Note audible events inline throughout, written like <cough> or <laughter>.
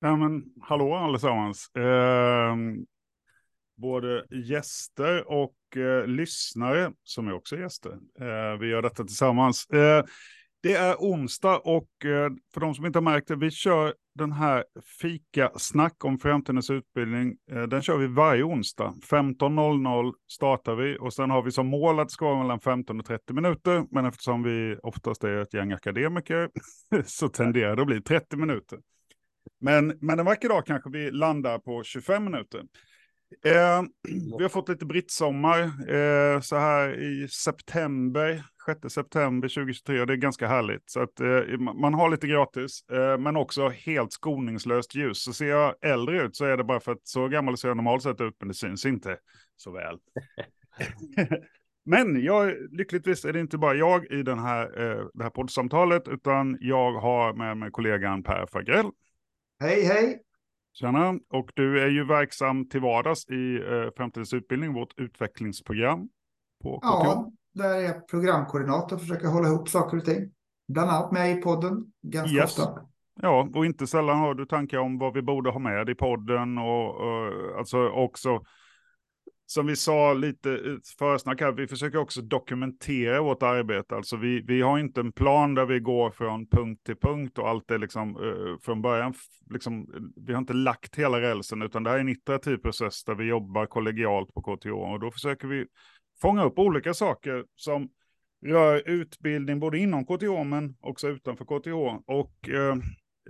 Ja, men hallå allesammans. Eh, både gäster och eh, lyssnare, som är också gäster. Eh, vi gör detta tillsammans. Eh, det är onsdag och eh, för de som inte har märkt det, vi kör den här fika-snack om framtidens utbildning. Eh, den kör vi varje onsdag. 15.00 startar vi och sen har vi som mål att det ska vara mellan 15 och 30 minuter. Men eftersom vi oftast är ett gäng akademiker <laughs> så tenderar det att bli 30 minuter. Men, men en vacker dag kanske vi landar på 25 minuter. Eh, vi har fått lite brittsommar eh, så här i september, 6 september 2023. Och det är ganska härligt. Så att eh, man har lite gratis, eh, men också helt skoningslöst ljus. Så ser jag äldre ut så är det bara för att så gammal ser jag normalt sett ut, men det syns inte så väl. <laughs> men jag, lyckligtvis är det inte bara jag i den här, eh, det här poddsamtalet, utan jag har med mig kollegan Per Fagrell. Hej, hej! Tjena, och du är ju verksam till vardags i eh, Framtidens utbildning, vårt utvecklingsprogram på KTH. Ja, där är jag programkoordinator och försöker hålla ihop saker och ting. Bland annat med i podden, ganska yes. ofta. Ja, och inte sällan har du tankar om vad vi borde ha med i podden och, och alltså också som vi sa lite försnack här, vi försöker också dokumentera vårt arbete. Alltså vi, vi har inte en plan där vi går från punkt till punkt och allt är liksom uh, från början, liksom, vi har inte lagt hela rälsen utan det här är en iterativ process där vi jobbar kollegialt på KTH och då försöker vi fånga upp olika saker som rör utbildning både inom KTH men också utanför KTH. Och uh,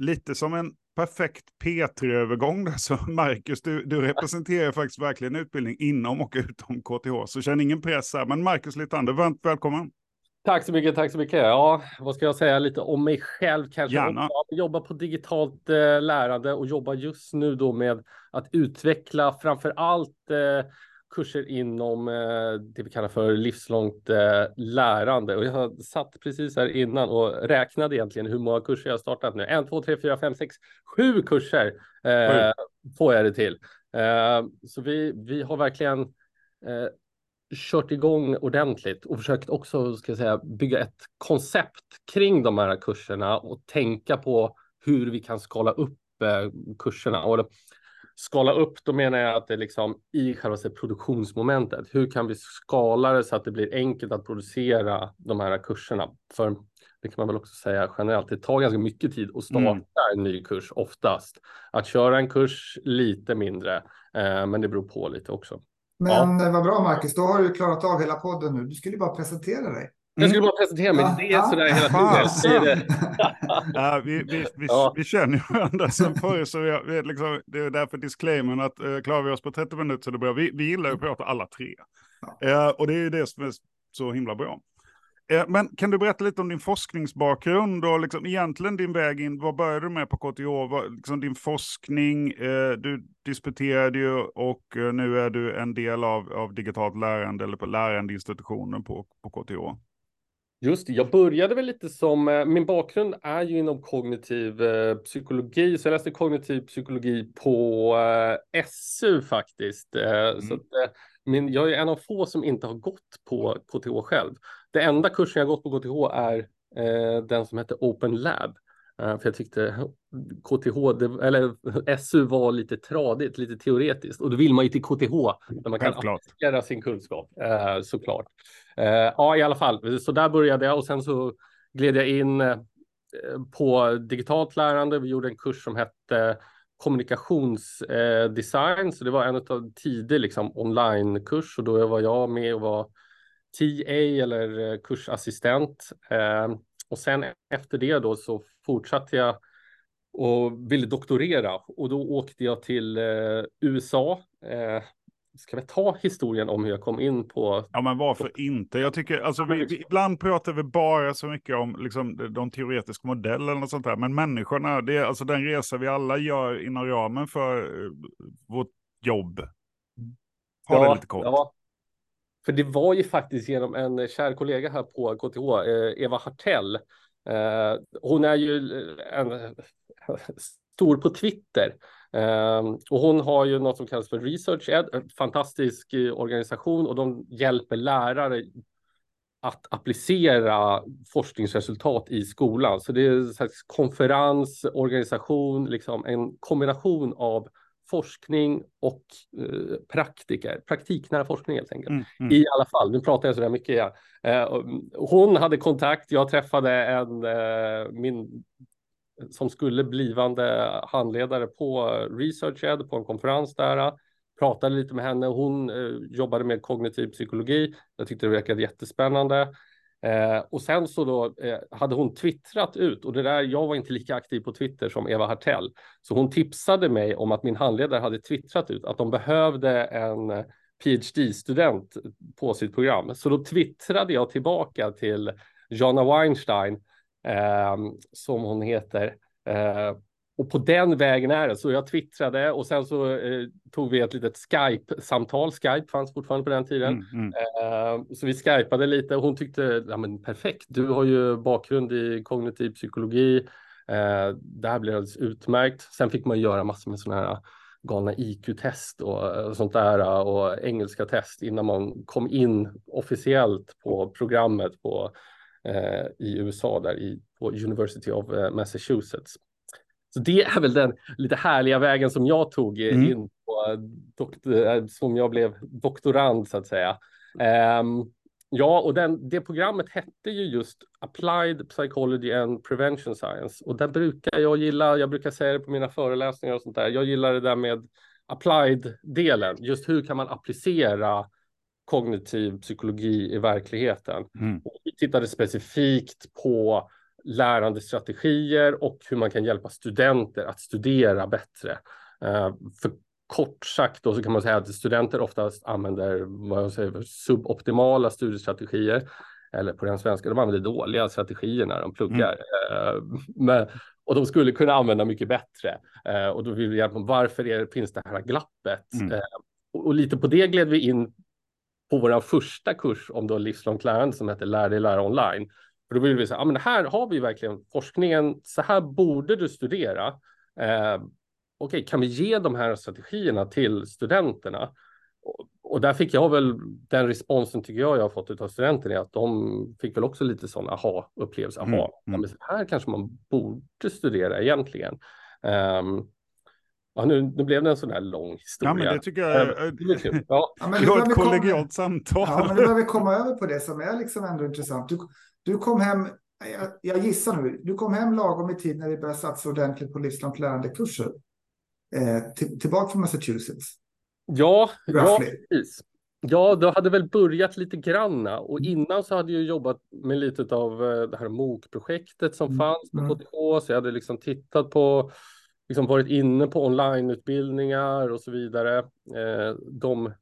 lite som en perfekt P3-övergång där. Så Marcus, du, du representerar faktiskt verkligen utbildning inom och utom KTH. Så känn ingen press här. Men Marcus Litander, varmt välkommen. Tack så mycket, tack så mycket. Ja, vad ska jag säga lite om mig själv kanske? Gärna. Jag jobbar på digitalt eh, lärande och jobbar just nu då med att utveckla framför allt eh, kurser inom eh, det vi kallar för livslångt eh, lärande. Och jag satt precis här innan och räknade egentligen hur många kurser jag startat nu. En, två, tre, fyra, fem, sex, sju kurser eh, får jag det till. Eh, så vi, vi har verkligen eh, kört igång ordentligt och försökt också ska jag säga, bygga ett koncept kring de här kurserna och tänka på hur vi kan skala upp eh, kurserna. Och skala upp, då menar jag att det är liksom i själva produktionsmomentet. Hur kan vi skala det så att det blir enkelt att producera de här kurserna? För det kan man väl också säga generellt, det tar ganska mycket tid att starta mm. en ny kurs oftast. Att köra en kurs lite mindre, eh, men det beror på lite också. Men ja. vad bra Marcus, då har du klarat av hela podden nu. Du skulle bara presentera dig. Jag skulle bara presentera mig. Det är sådär hela tiden. <laughs> ja, vi, vi, vi, ja. vi känner ju varandra sen förr, så vi, vi, liksom, det är därför disclaimern att uh, klarar vi oss på 30 minuter så det bra. Vi, vi gillar ju att prata alla tre. Ja. Uh, och det är ju det som är så himla bra. Uh, men kan du berätta lite om din forskningsbakgrund och liksom egentligen din väg in? Vad började du med på KTH? Vad, liksom din forskning, du disputerade ju och nu är du en del av, av digitalt lärande eller på lärandeinstitutionen på, på KTH. Just det, jag började väl lite som, eh, min bakgrund är ju inom kognitiv eh, psykologi, så jag läste kognitiv psykologi på eh, SU faktiskt. Eh, mm. Så att, min, jag är en av få som inte har gått på KTH själv. Det enda kursen jag gått på KTH är den som heter Open Lab. för jag tyckte KTH, det, eller <laughs> SU var lite tradigt, lite teoretiskt och då vill man ju till KTH där man kan applicera sin kunskap såklart. Eh, ja, i alla fall, så där började jag och sen så gled jag in eh, på digitalt lärande. Vi gjorde en kurs som hette kommunikationsdesign, eh, så det var en av tidig liksom onlinekurs och då var jag med och var TA eller kursassistent. Och sen efter det då så fortsatte jag och ville doktorera och då åkte jag till USA Ska vi ta historien om hur jag kom in på? Ja, men varför inte? Jag tycker, alltså, vi, vi, ibland pratar vi bara så mycket om liksom, de teoretiska modellerna och sånt där, men människorna, det är alltså den resa vi alla gör inom ramen för uh, vårt jobb. Ha ja, det lite kort. Ja. För det var ju faktiskt genom en kär kollega här på KTH, eh, Eva Hartell. Eh, hon är ju en stor på Twitter och hon har ju något som kallas för Research Ed, en fantastisk eh, organisation och de hjälper lärare att applicera forskningsresultat i skolan. Så det är en slags konferens, organisation, liksom en kombination av forskning och eh, praktiker, praktiknära forskning helt enkelt. Mm, mm. I alla fall, nu pratar jag så där mycket. Ja. Eh, hon hade kontakt, jag träffade en, eh, min som skulle blivande handledare på eh, ResearchEd på en konferens där. Eh, pratade lite med henne. Hon eh, jobbade med kognitiv psykologi. Jag tyckte det verkade jättespännande. Eh, och sen så då eh, hade hon twittrat ut och det där. Jag var inte lika aktiv på Twitter som Eva Hartell, så hon tipsade mig om att min handledare hade twittrat ut att de behövde en eh, PhD-student på sitt program. Så då twittrade jag tillbaka till Jonna Weinstein eh, som hon heter. Eh, och på den vägen är det. Så jag twittrade och sen så eh, tog vi ett litet Skype-samtal. Skype fanns fortfarande på den tiden. Mm, mm. Eh, så vi skypade lite och hon tyckte, ja men perfekt, du har ju bakgrund i kognitiv psykologi. Eh, det här blir alldeles utmärkt. Sen fick man göra massor med sådana här galna IQ-test och, och sånt där och engelska test innan man kom in officiellt på programmet på, eh, i USA där i, på University of eh, Massachusetts. Så det är väl den lite härliga vägen som jag tog mm. in på, doktor, eh, som jag blev doktorand så att säga. Um, ja, och den, det programmet hette ju just Applied Psychology and Prevention Science och där brukar jag gilla, jag brukar säga det på mina föreläsningar och sånt där, jag gillar det där med applied-delen, just hur kan man applicera kognitiv psykologi i verkligheten. Mm. Och vi tittade specifikt på lärandestrategier och hur man kan hjälpa studenter att studera bättre. Uh, för kort sagt då så kan man säga att studenter oftast använder vad jag säger, suboptimala studiestrategier. Eller på den svenska, de använder dåliga strategier när de pluggar. Mm. Uh, men, och de skulle kunna använda mycket bättre. Uh, och då vill vi hjälpa varför är, finns det här glappet? Mm. och, och lite på det gled vi in på vår första kurs om då livslångt lärande som heter Lär dig lära online. För då vill vi säga, ja men här har vi verkligen forskningen, så här borde du studera. Eh, Okej, okay, kan vi ge de här strategierna till studenterna? Och, och där fick jag väl den responsen tycker jag jag har fått av studenterna, att de fick väl också lite sån aha-upplevelse. Aha, mm. mm. här kanske man borde studera egentligen. Um, Ja, nu, nu blev det en sån här lång historia. Ja, men det tycker jag är, ja. ja, men ett kollegialt samtal. Ja, men nu behöver vi komma över på det som är liksom ändå intressant. Du, du kom hem, jag, jag gissar nu, du kom hem lagom i tid när vi började satsa ordentligt på livslångt lärande-kurser. Eh, till, tillbaka från Massachusetts. Ja, ja, precis. Ja, det hade väl börjat lite granna och mm. innan så hade jag jobbat med lite av eh, det här MOOC-projektet som mm. fanns på KTH, mm. så jag hade liksom tittat på, liksom varit inne på onlineutbildningar och så vidare. Eh, de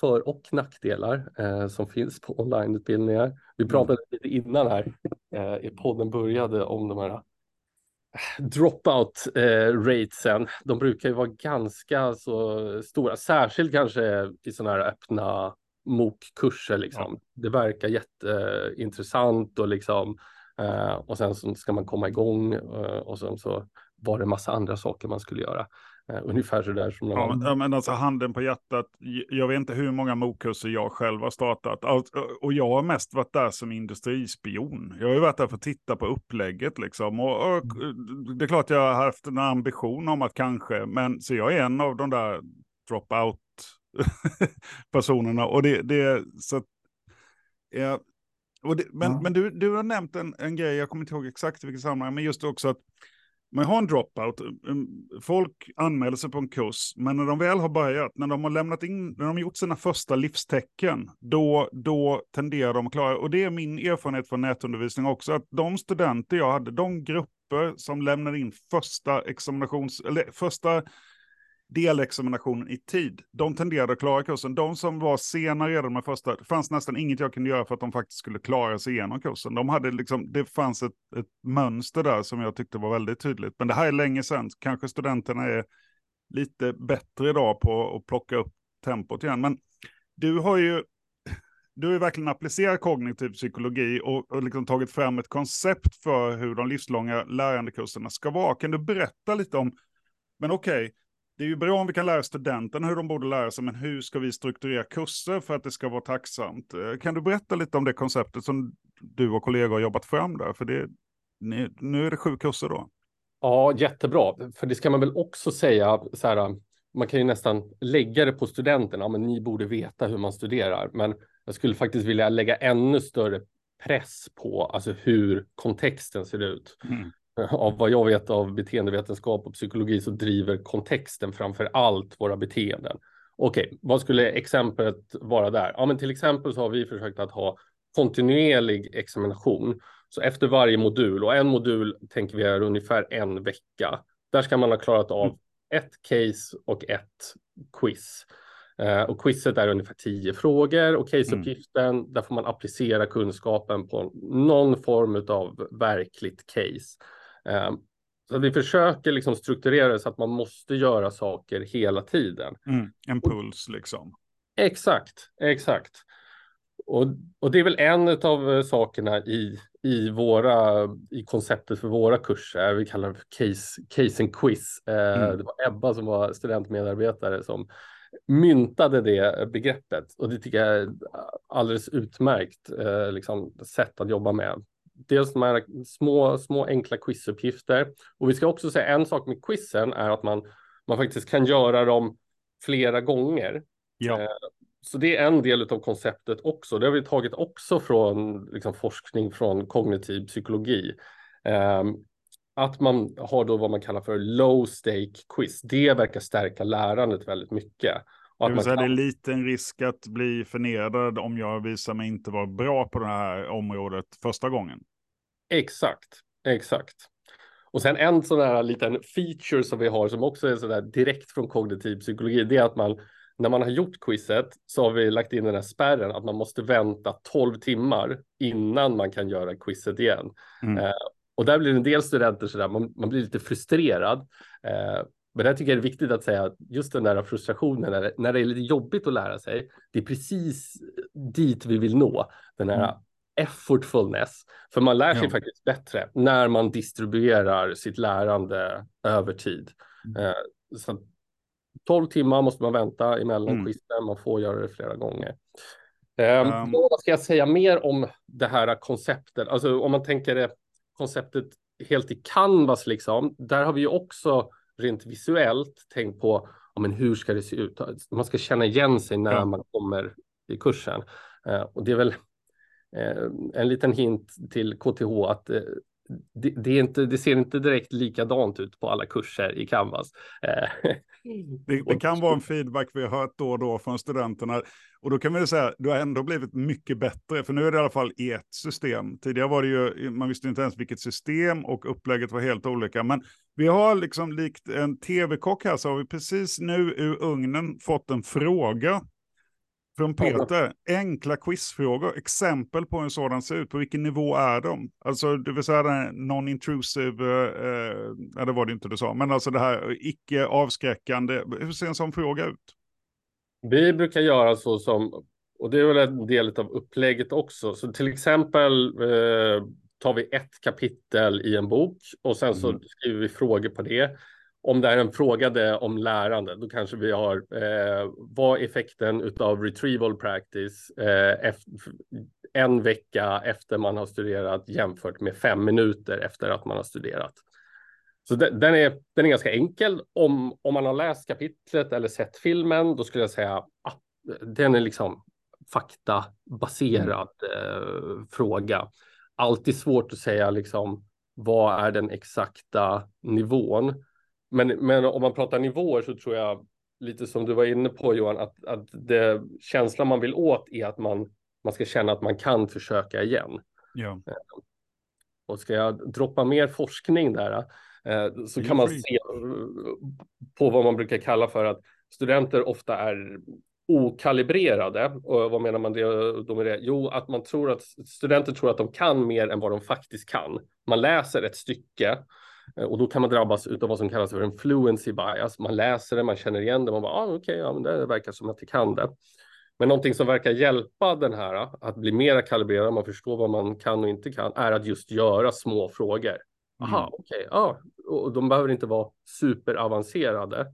för och nackdelar eh, som finns på onlineutbildningar. Vi mm. pratade lite innan här eh, i podden började om de här eh, dropout eh, ratesen. De brukar ju vara ganska så stora, särskilt kanske i sådana här öppna MOOC-kurser. Liksom. Ja. Det verkar jätteintressant och liksom eh, och sen så ska man komma igång eh, och sen så var det massa andra saker man skulle göra. Uh, ungefär så där som ja, men, men alltså handen på hjärtat, jag vet inte hur många MOOC-kurser jag själv har startat. och jag har mest varit där som industrispion. Jag har ju varit där för att titta på upplägget liksom. Och, och det är klart jag har haft en ambition om att kanske, men så jag är en av de där drop-out <laughs> personerna. Och det, det så ja, och det, men, ja. men du, du har nämnt en, en grej, jag kommer inte ihåg exakt i vilket sammanhang, men just också att man har en dropout, ehm, folk anmäler sig på en kurs, men när de väl har börjat, när de har lämnat in, när de har gjort sina första livstecken, då, då tenderar de att klara, och det är min erfarenhet från nätundervisning också, att de studenter jag hade, de grupper som lämnade in första examinations, eller första delexaminationen i tid. De tenderade att klara kursen. De som var sena redan med första, det fanns nästan inget jag kunde göra för att de faktiskt skulle klara sig igenom kursen. De hade liksom, det fanns ett, ett mönster där som jag tyckte var väldigt tydligt. Men det här är länge sedan, kanske studenterna är lite bättre idag på att plocka upp tempot igen. Men du har ju du har verkligen applicerat kognitiv psykologi och, och liksom tagit fram ett koncept för hur de livslånga lärandekurserna ska vara. Kan du berätta lite om, men okej, okay, det är ju bra om vi kan lära studenterna hur de borde lära sig, men hur ska vi strukturera kurser för att det ska vara tacksamt? Eh, kan du berätta lite om det konceptet som du och kollegor har jobbat fram där? För det, nu är det sju kurser då. Ja, jättebra. För det ska man väl också säga så här. Man kan ju nästan lägga det på studenterna, men ni borde veta hur man studerar. Men jag skulle faktiskt vilja lägga ännu större press på alltså hur kontexten ser ut. Mm. Av vad jag vet av beteendevetenskap och psykologi så driver kontexten framför allt våra beteenden. Okej, okay, vad skulle exemplet vara där? Ja, men till exempel så har vi försökt att ha kontinuerlig examination. Så efter varje modul och en modul tänker vi är ungefär en vecka. Där ska man ha klarat av mm. ett case och ett quiz. Uh, och quizet är ungefär tio frågor och caseuppgiften, mm. där får man applicera kunskapen på någon form av verkligt case. Uh, så vi försöker liksom strukturera det så att man måste göra saker hela tiden. Mm. En puls liksom. Exakt, exakt. Och, och det är väl en av eh, sakerna i, i, våra, i konceptet för våra kurser. Vi kallar det för case, case and quiz. Mm. det var Ebba som var studentmedarbetare som myntade det begreppet och det tycker jag är alldeles utmärkt eh, liksom, sätt att jobba med. Dels de här små, små enkla quizuppgifter och vi ska också säga en sak med quizen är att man, man faktiskt kan göra dem flera gånger. Ja. Eh, så det är en del av konceptet också. Det har vi tagit också från liksom, forskning från kognitiv psykologi. Um, att man har då vad man kallar för low stake quiz. Det verkar stärka lärandet väldigt mycket. Det vill säga det är liten risk att bli förnedrad om jag visar mig inte vara bra på det här området första gången. Exakt, exakt. Och sen en sån här liten feature som vi har som också är sådär direkt från kognitiv psykologi, det är att man när man har gjort quizet så har vi lagt in den här spärren att man måste vänta 12 timmar innan man kan göra quizet igen. Mm. Eh, och där blir en del studenter sådär, man, man blir lite frustrerad. Eh, men där tycker jag det är viktigt att säga just den där frustrationen när det, när det är lite jobbigt att lära sig, det är precis dit vi vill nå. Den här mm. effortfulness. För man lär sig ja. faktiskt bättre när man distribuerar sitt lärande över tid. Mm. Eh, så 12 timmar måste man vänta emellan mm. quizen, man får göra det flera gånger. Um, vad ska jag säga mer om det här konceptet? Alltså om man tänker det konceptet helt i canvas liksom, där har vi ju också rent visuellt tänkt på ja, men hur ska det se ut? Man ska känna igen sig när ja. man kommer i kursen. Uh, och det är väl uh, en liten hint till KTH att uh, det, det, inte, det ser inte direkt likadant ut på alla kurser i Canvas. Det, det, kan vara en feedback vi har hört då och då från studenterna. Och då kan vi säga, du har ändå blivit mycket bättre, för nu är det i alla fall ett system. Tidigare var det ju, man visste inte ens vilket system och upplägget var helt olika. Men vi har liksom likt en tv-kock här, så har vi precis nu ur ugnen fått en fråga från Peter, enkla quizfrågor, exempel på hur en sådan ser ut, på vilken nivå är de? Alltså, det vill säga non-intrusive, eh, ja, det var det inte du sa, men alltså det här icke avskräckande, hur ser en sån fråga ut? Vi brukar göra så som, och det är väl en del av upplägget också, så till exempel eh, tar vi ett kapitel i en bok och sen så mm. skriver vi frågor på det om det är en fråga om lärande, då kanske vi har eh, vad effekten av retrieval practice eh, en vecka efter man har studerat jämfört med fem minuter efter att man har studerat. Så den, den är, den är ganska enkel. Om, om man har läst kapitlet eller sett filmen, då skulle jag säga att den är liksom faktabaserad eh, fråga. Alltid svårt att säga liksom vad är den exakta nivån? Men, men om man pratar nivåer så tror jag lite som du var inne på Johan, att, att det känslan man vill åt är att man, man ska känna att man kan försöka igen. Ja. Eh, och ska jag droppa mer forskning där eh, så kan man se på vad man brukar kalla för att studenter ofta är okalibrerade. Och vad menar man då med det? Jo, att man tror att studenter tror att de kan mer än vad de faktiskt kan. Man läser ett stycke Eh, och då kan man drabbas av vad som kallas för en fluency bias. Man läser det, man känner igen det, man bara, ah, okej, okay, ja, men det verkar som att jag kan det. Men någonting som verkar hjälpa den här att bli mera kalibrerad, man förstår vad man kan och inte kan, är att just göra små frågor. Aha, mm. okej, okay, ja, och de behöver inte vara superavancerade.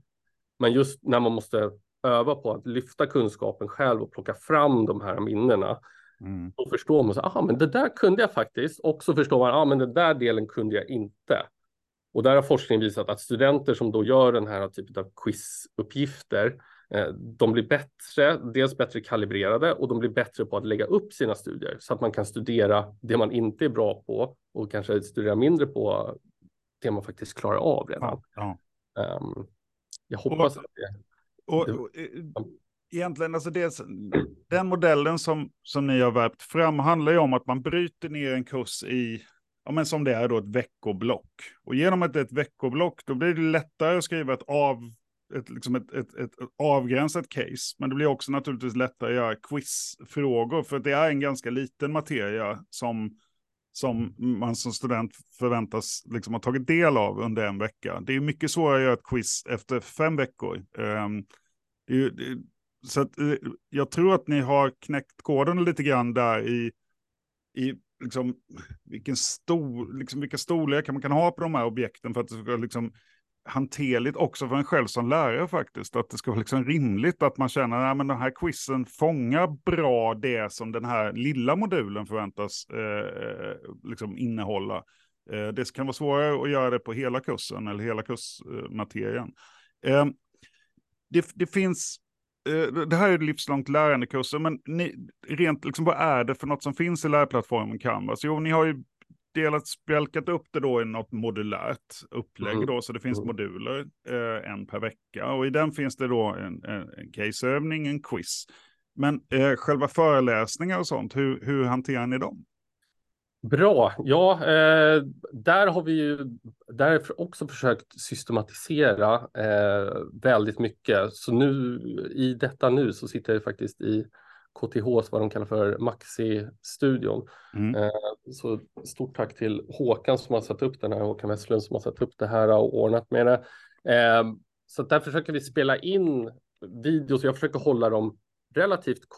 Men just när man måste öva på att lyfta kunskapen själv och plocka fram de här minnena, mm. då förstår man så, aha, men det där kunde jag faktiskt. Och så förstår man, ah, men den där delen kunde jag inte. Och där har forskningen visat att studenter som då gör den här typen av quizuppgifter, eh, de blir bättre, dels bättre kalibrerade och de blir bättre på att lägga upp sina studier så att man kan studera det man inte är bra på och kanske studera mindre på det man faktiskt klarar av redan. Ja, ja. Um, jag hoppas och, att det... Och, och, eh, egentligen, alltså det, den modellen som, som ni har värpt fram handlar ju om att man bryter ner en kurs i ja, men som det är då ett veckoblock. Och genom att det är ett veckoblock då blir det lättare att skriva ett, av, ett, liksom ett, ett, ett avgränsat case. Men det blir också naturligtvis lättare att göra quizfrågor för det är en ganska liten materia som, som man som student förväntas liksom ha tagit del av under en vecka. Det är mycket svårare att göra ett quiz efter fem veckor. Um, det, det, så att, eh, jag tror att ni har knäckt koden lite grann där i, i liksom, vilken stor, liksom, vilka storlekar man kan ha på de här objekten för att det ska vara liksom, hanterligt också för en själv som lärare faktiskt. Att det ska vara liksom rimligt att man känner att den här quizen fångar bra det som den här lilla modulen förväntas eh, eh, liksom innehålla. Eh, det kan vara svårare att göra det på hela kursen eller hela kursmaterian. Eh, det, det finns det här är livslångt lärandekurser, men ni, rent liksom, vad är det för något som finns i lärplattformen Canvas? Jo, ni har ju delat, spjälkat upp det då i något modulärt upplägg mm. då, så det finns mm. moduler, eh, en per vecka. Och i den finns det då en, en, en caseövning, en quiz. Men eh, själva föreläsningar och sånt, hur, hur hanterar ni dem? Bra, ja, eh, där har vi ju där också försökt systematisera eh, väldigt mycket. Så nu i detta nu så sitter jag faktiskt i KTH, vad de kallar för Maxi-studion. Mm. Eh, så stort tack till Håkan som har satt upp den här, Håkan Westlund som har satt upp det här och ordnat med det. Eh, så där försöker vi spela in videos, jag försöker hålla dem relativt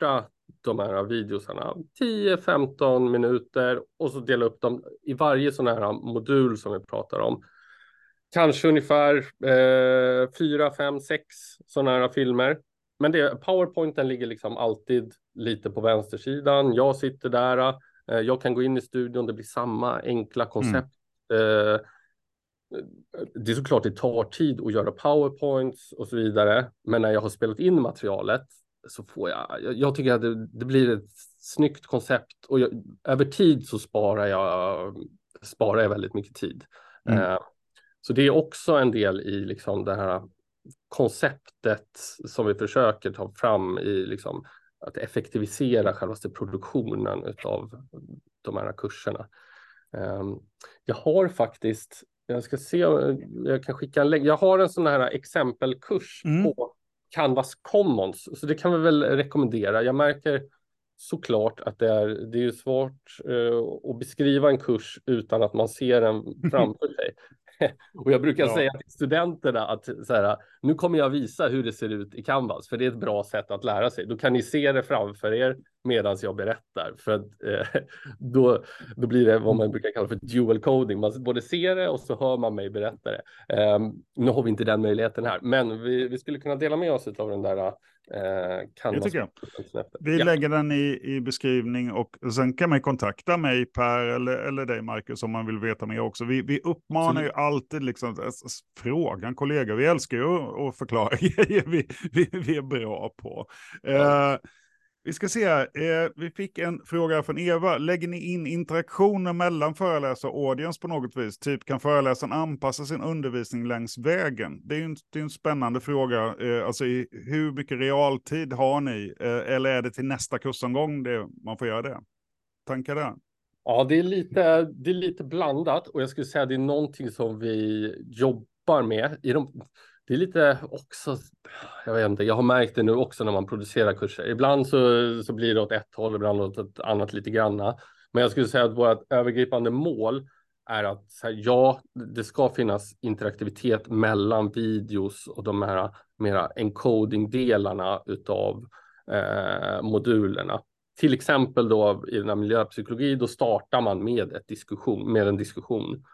korta de här videosarna 10-15 minuter och så dela upp dem i varje sån här modul som vi pratar om. Kanske ungefär eh, 4, 5, 6 sådana här filmer. Men det, powerpointen ligger liksom alltid lite på vänstersidan. Jag sitter där. Eh, jag kan gå in i studion. Det blir samma enkla koncept. Mm. Eh, det är såklart det tar tid att göra powerpoints och så vidare. Men när jag har spelat in materialet så får jag, jag, tycker att det, det, blir ett snyggt koncept och jag, över tid så sparar jag, sparar jag väldigt mycket tid. Mm. Eh, så det är också en del i liksom det här konceptet som vi försöker ta fram i liksom att effektivisera självaste produktionen av de här kurserna. Eh, jag har faktiskt, jag ska se, jag kan skicka en länk. Jag har en sån här exempelkurs mm. på Canvas Commons, så det kan vi väl rekommendera. Jag märker såklart att det är, det är svårt uh, att beskriva en kurs utan att man ser den <laughs> framför sig. <laughs> och jag brukar ja. säga till studenterna att så här, nu kommer jag visa hur det ser ut i Canvas, för det är ett bra sätt att lära sig. Då kan ni se det framför er medan jag berättar, för att eh, <laughs> då, då blir det vad man brukar kalla för dual coding. Man både ser det och så hör man mig berätta det. Um, nu har vi inte den möjligheten här, men vi, vi skulle kunna dela med oss av den där Eh, det tycker jag. Vi ja. lägger den i, i beskrivning och sen kan man kontakta mig Per eller, eller dig Marcus om man vill veta mer också. Vi, vi uppmanar ju alltid liksom frågan kollegor. Vi älskar ju att förklara <laughs> grejer vi, vi, vi är bra på. Eh, vi ska se här. Eh, vi fick en fråga från Eva. Lägger ni in interaktioner mellan föreläsare och audience på något vis? Typ kan föreläsaren anpassa sin undervisning längs vägen? Det är en, det är en spännande fråga. Eh, alltså i, hur mycket realtid har ni? Eh, eller är det till nästa kursomgång det, man får göra det? Tankar där? Ja, det är, lite, det är lite blandat och jag skulle säga att det är någonting som vi jobbar med. I de, det är lite också, jag vet inte, jag har märkt det nu också när man producerar kurser. Ibland så, så blir det åt ett håll, ibland åt ett annat lite granna. Men jag skulle säga att vårt övergripande mål är att här, ja, det ska finnas interaktivitet mellan videos och de här mera encoding-delarna utav eh, modulerna. Till exempel då i den här miljöpsykologi, då startar man med, ett diskussion, med en diskussion.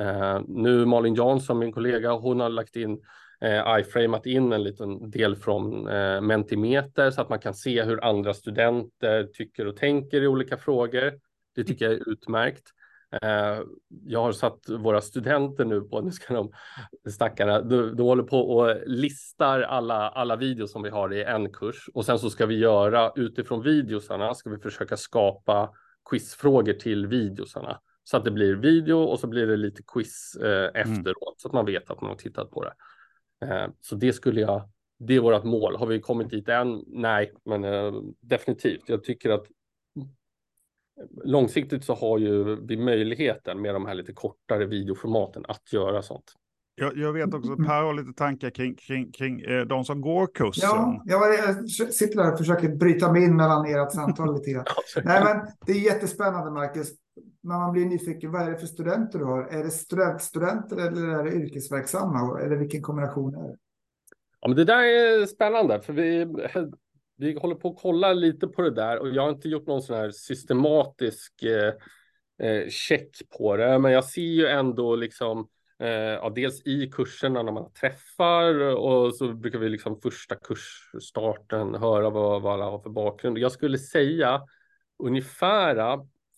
Eh, nu Malin Jansson, min kollega, hon har lagt in eh, iframat in en liten del från eh, Mentimeter så att man kan se hur andra studenter tycker och tänker i olika frågor. Det tycker jag är utmärkt. Eh, jag har satt våra studenter nu på, nu ska de stackarna, de, de håller på och listar alla, alla videos som vi har i en kurs och sen så ska vi göra utifrån videosarna ska vi försöka skapa quizfrågor till videosarna så att det blir video och så blir det lite quiz eh, mm. efteråt mm. så att man vet att man har tittat på det. Eh, så det skulle jag, det är vårt mål. Har vi kommit dit än? Nej, men eh, definitivt. Jag tycker att långsiktigt så har ju vi möjligheten med de här lite kortare videoformaten att göra sånt. Jag, jag vet också att Per har lite tankar kring, kring, kring eh, de som går kursen. Ja, jag, sitter där och försöker bryta mig in mellan ert samtal lite grann. <laughs> Nej, men det är jättespännande, Marcus. Men man blir nyfiken, vad är det för studenter du har? Är det studentstudenter eller är det yrkesverksamma? Eller vilken kombination är det? Ja, men det där är spännande, för vi, vi håller på att kolla lite på det där och jag har inte gjort någon sån här systematisk eh, eh, check på det, men jag ser ju ändå liksom eh, ja, dels i kurserna när man träffar och så brukar vi liksom första kursstarten höra vad, vad alla har för bakgrund. Jag skulle säga ungefär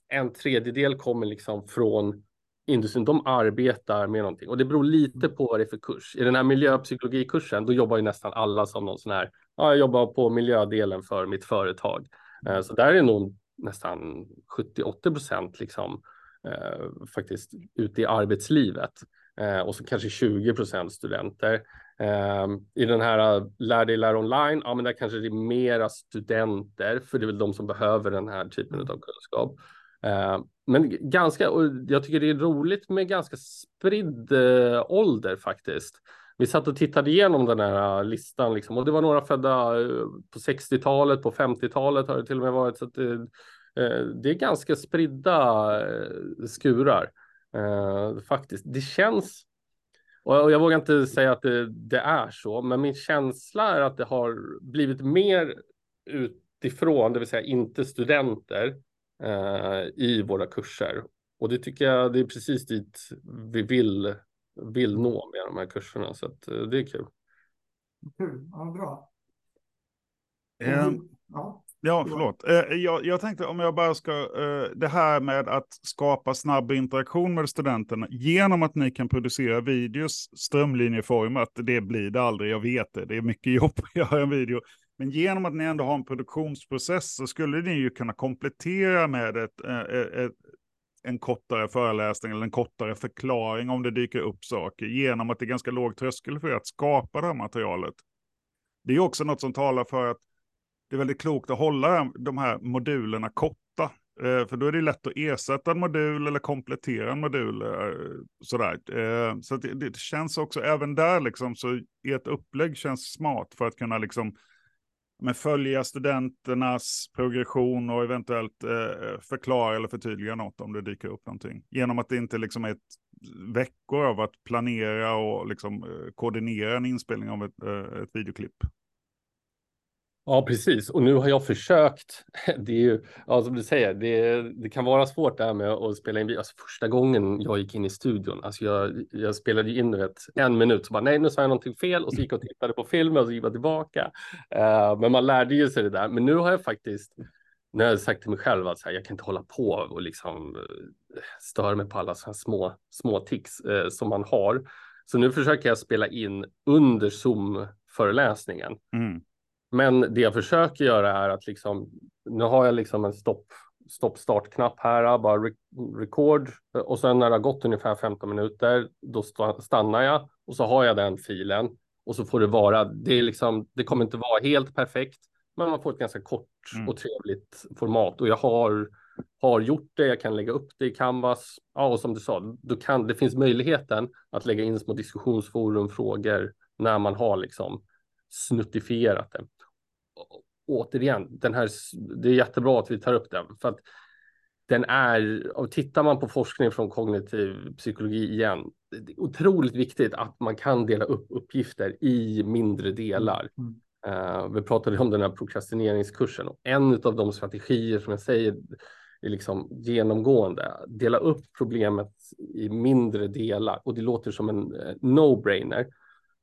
en tredjedel kommer liksom från industrin. De arbetar med någonting och det beror lite på vad det är för kurs. I den här miljöpsykologikursen, då jobbar ju nästan alla som någon sån här. Ja, jag jobbar på miljödelen för mitt företag, eh, så där är nog nästan 70-80 procent liksom eh, faktiskt ute i arbetslivet eh, och så kanske 20 procent studenter. Ehm, I den här eh, lär dig lära online, ja, men där kanske det är mera studenter, för det är väl de som behöver den här typen av kunskap. Eh, men ganska, och jag tycker det är roligt med ganska spridd eh, ålder faktiskt. Vi satt och tittade igenom den här eh, listan liksom, och det var några födda eh, på 60-talet, på 50-talet har det till och med varit. Så att det, det är ganska spridda skurar faktiskt. Det känns och jag vågar inte säga att det, det, är så, men min känsla är att det har blivit mer utifrån, det vill säga inte studenter, i våra kurser. Och det tycker jag det är precis dit vi vill, vill nå med de här kurserna. Så att, eh, det är kul. Kul, ja bra. Um, ja. Ja, förlåt. Eh, jag, jag, tänkte om jag bara ska, eh, det här med att skapa snabb interaktion med studenterna genom att ni kan producera videos strömlinjeformat, det blir det aldrig, jag vet det, det är mycket jobb att göra en video. Men genom att ni ändå har en produktionsprocess så skulle ni ju kunna komplettera med ett, ett, ett en kortare föreläsning eller en kortare förklaring om det dyker upp saker genom att det är ganska låg tröskel för er att skapa det här materialet. Det är också något som talar för att det är väldigt klokt att hålla de här modulerna korta. Eh, för då är det lätt att ersätta en modul eller komplettera en modul. Sådär. Så det, det, känns också även där, liksom, så ert upplägg känns smart för att kunna liksom, men följa studenternas progression och eventuellt eh, förklara eller förtydliga något om det dyker upp någonting. Genom att det inte liksom är ett veckor av att planera och liksom, eh, koordinera en inspelning av ett, eh, ett videoklipp. Ja, precis. Och nu har jag försökt. <laughs> Det är ju, ja, som du säger, det, det kan vara svårt det här med att spela in video. Alltså, första gången jag gick in i studion, alltså jag, jag spelade in vet, en minut, så bara nej, nu sa jag någonting fel och så gick jag och tittade på filmen och så gick jag tillbaka. Uh, men man lärde ju sig det där. Men nu har jag faktiskt, nu har jag sagt till mig själv att här, jag kan inte hålla på och liksom eh, störa mig på alla så här små, små tics uh, som man har. Så nu försöker jag spela in under Zoom föreläsningen. Mm. Men det jag försöker göra är att liksom, nu har jag liksom en stopp, stopp startknapp här, bara re record och sen när det har gått ungefär 15 minuter, då stannar jag och så har jag den filen och så får det vara, det är liksom, det kommer inte vara helt perfekt, men man får ett ganska kort mm. och trevligt format och jag har har gjort det, jag kan lägga upp det i Canvas. Ja, och som du sa, du kan, det finns möjligheten att lägga in små diskussionsforum, frågor när man har liksom snuttifierat det återigen, den här, det är jättebra att vi tar upp den för att den är, och tittar man på forskning från kognitiv psykologi igen, det är otroligt viktigt att man kan dela upp uppgifter i mindre delar. Mm. Uh, vi pratade om den här prokrastineringskursen och en av de strategier som jag säger är liksom genomgående. Dela upp problemet i mindre delar och det låter som en uh, no-brainer.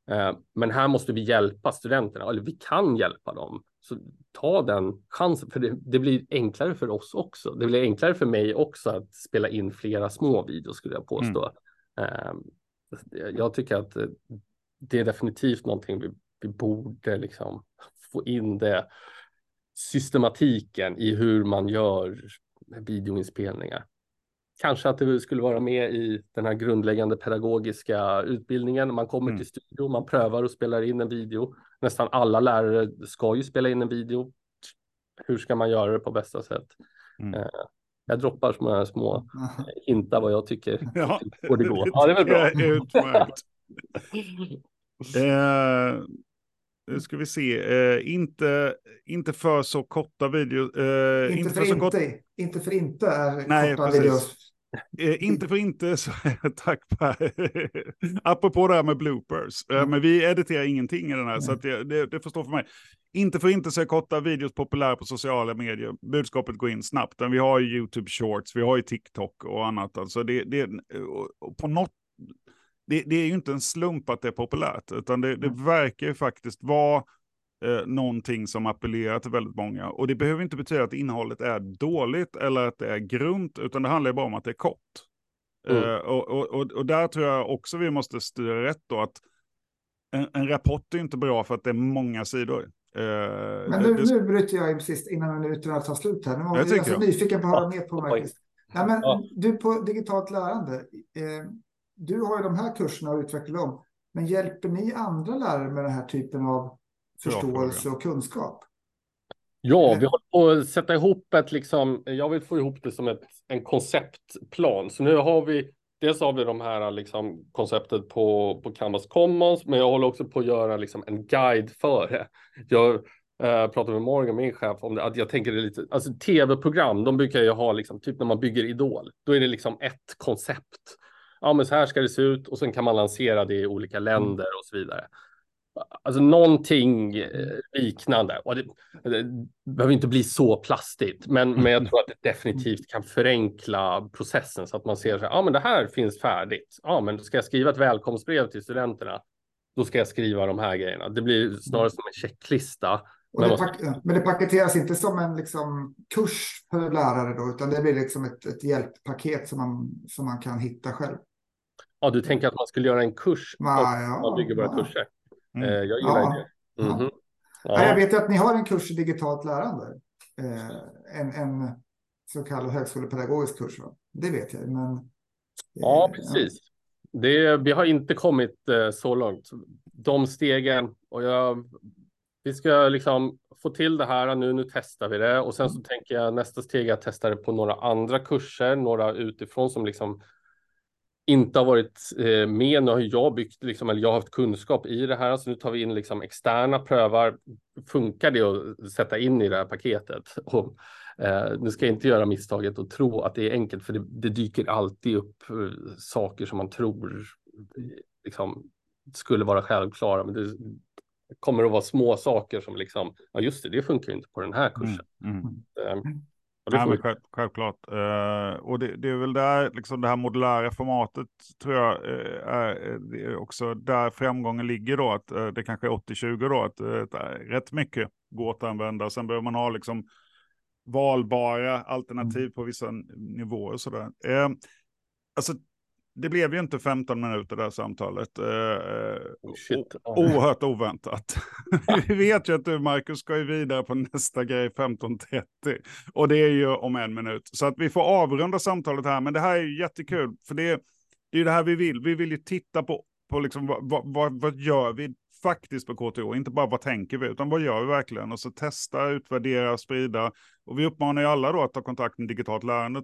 Eh, men här måste vi hjälpa studenterna, eller vi kan hjälpa dem. Så ta den chansen, för det, det, blir enklare för oss också. Det blir enklare för mig också att spela in flera små videos skulle jag påstå. Mm. Jag tycker att det är definitivt någonting vi, vi borde liksom få in det systematiken i hur man gör videoinspelningar. Kanske att det skulle vara med i den här grundläggande pedagogiska utbildningen. Man kommer mm. till studio, man prövar och spelar in en video. Nästan alla lärare ska ju spela in en video. Hur ska man göra det på bästa sätt? Mm. Eh, jag droppar små, små hintar vad jag tycker. <laughs> Ja, det, det, går. ja, det är väl bra. Utmärkt. <laughs> eh, nu ska vi se, eh, inte, inte för så korta videos. Eh, inte, inte, för, för inte, kort... inte för inte är Nej, korta precis. videos. Eh, inte för inte, så, <laughs> tack Per. <laughs> Apropå det här med bloopers, eh, men vi editerar ingenting i den här, mm. så att det, det, det förstår för mig. Inte för inte så är korta videos populära på sociala medier. Budskapet går in snabbt. Vi har ju YouTube Shorts, vi har ju TikTok och annat. Alltså det, det, på något det, det, är ju inte en slump att det är populärt, utan det, det mm. verkar ju faktiskt vara eh, någonting som appellerar till väldigt många. Och det behöver inte betyda att innehållet är dåligt eller att det är grunt, utan det handlar bara om att det är kort. Mm. Eh, och, och, och, där tror jag också vi måste styra rätt då, att en, en rapport är inte bra för att det är många sidor. Eh, men nu, det, nu bryter jag in sist innan minuterna tar slut här. Nu var jag, jag så nyfiken på att höra mer på Marcus. Nej, men ja. Du på digitalt lärande, eh, du har ju de här kurserna och utvecklar dem. Men hjälper ni andra lärare med den här typen av förståelse och kunskap? Ja, vi håller på att sätta ihop ett, liksom, jag vill få ihop det som ett, en konceptplan. Så nu har vi, dels har vi de här liksom, konceptet på, på Canvas Commons, men jag håller också på att göra liksom, en guide för det. Jag äh, pratade med Morgan, min chef, om det, att jag tänker det lite, alltså tv-program, de brukar ju ha liksom, typ när man bygger Idol, då är det liksom ett koncept ja, men så här ska det se ut och sen kan man lansera det i olika mm. länder och så vidare. Alltså någonting eh, liknande. Och det, det behöver inte bli så plastigt, men, men jag tror att det definitivt kan förenkla processen så att man ser så här, ja men det här finns färdigt. Ja men ska jag skriva ett välkomstbrev till studenterna, då ska jag skriva de här grejerna. Det blir snarare som en checklista. Men det, men det paketeras inte som en liksom, kurs för lärare då, utan det blir liksom ett, ett hjälppaket som man, som man kan hitta själv. Ja, du tänker att man skulle göra en kurs ja, ja, man bygger våra ja. kurser. Mm. Eh, jag gillar ja, det. Mm -hmm. ja. Jag vet att ni har en kurs i digitalt lärande. Eh, en, en så kallad högskolepedagogisk kurs. Va? Det vet jag. Men, ja, precis. Det, vi har inte kommit eh, så långt. De stegen och jag, vi ska liksom få till det här nu. Nu testar vi det och sen så mm. tänker jag nästa steg är att testa det på några andra kurser, några utifrån som liksom inte har varit eh, med. Nu har jag byggt, liksom, eller jag har haft kunskap i det här, så nu tar vi in liksom externa prövar. Funkar det att sätta in i det här paketet? <laughs> Och, eh, nu ska jag inte göra misstaget och tro att det är enkelt, för det, det dyker alltid upp eh, saker som man tror liksom, skulle vara självklara, men det kommer att vara små saker som liksom, ja just det, det funkar inte på den här kursen. Mm, mm. Ja, men själv, självklart. Uh, och det, det, är väl där, liksom det här modulära formatet tror jag uh, är, är, också där framgången ligger då, att uh, det kanske är 80-20 då, att rätt mycket går att använda. Sen behöver man ha liksom valbara alternativ mm. på vissa nivåer och sådär. alltså det blev ju inte 15 minuter det här samtalet. Eh, oh, Shit. Oerhört oväntat. <laughs> Vi vet ju att du, Marcus, ska ju vidare på nästa grej 15.30. Och det är ju om en minut. Så att vi får avrunda samtalet här. Men det här är ju jättekul. För det, det är ju det här vi vill. Vi vill ju titta på, på liksom, vad, vad, vad gör vi faktiskt på KTH? Inte bara vad tänker vi, utan vad gör vi verkligen? Och så testa, utvärdera, sprida. Och vi uppmanar ju alla då att ta kontakt med digitalt lärande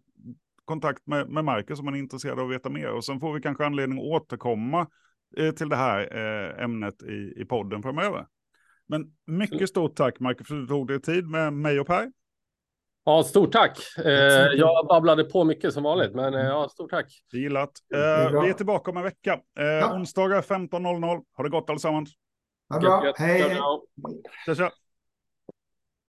kontakt med, med Marcus om man är intresserad av att veta mer. Och sen får vi kanske anledning att återkomma eh, till det här eh, ämnet i, i podden framöver. Men mycket stort tack Marcus för att du tog dig tid med mig och Per. Ja, stort tack. Eh, jag babblade på mycket som vanligt, men eh, ja, stort tack. Gillat. Eh, vi är tillbaka om en vecka. Eh, ja. Onsdagar 15.00. Ha det gott allesammans. Ha det bra. Hej. Tja, tja.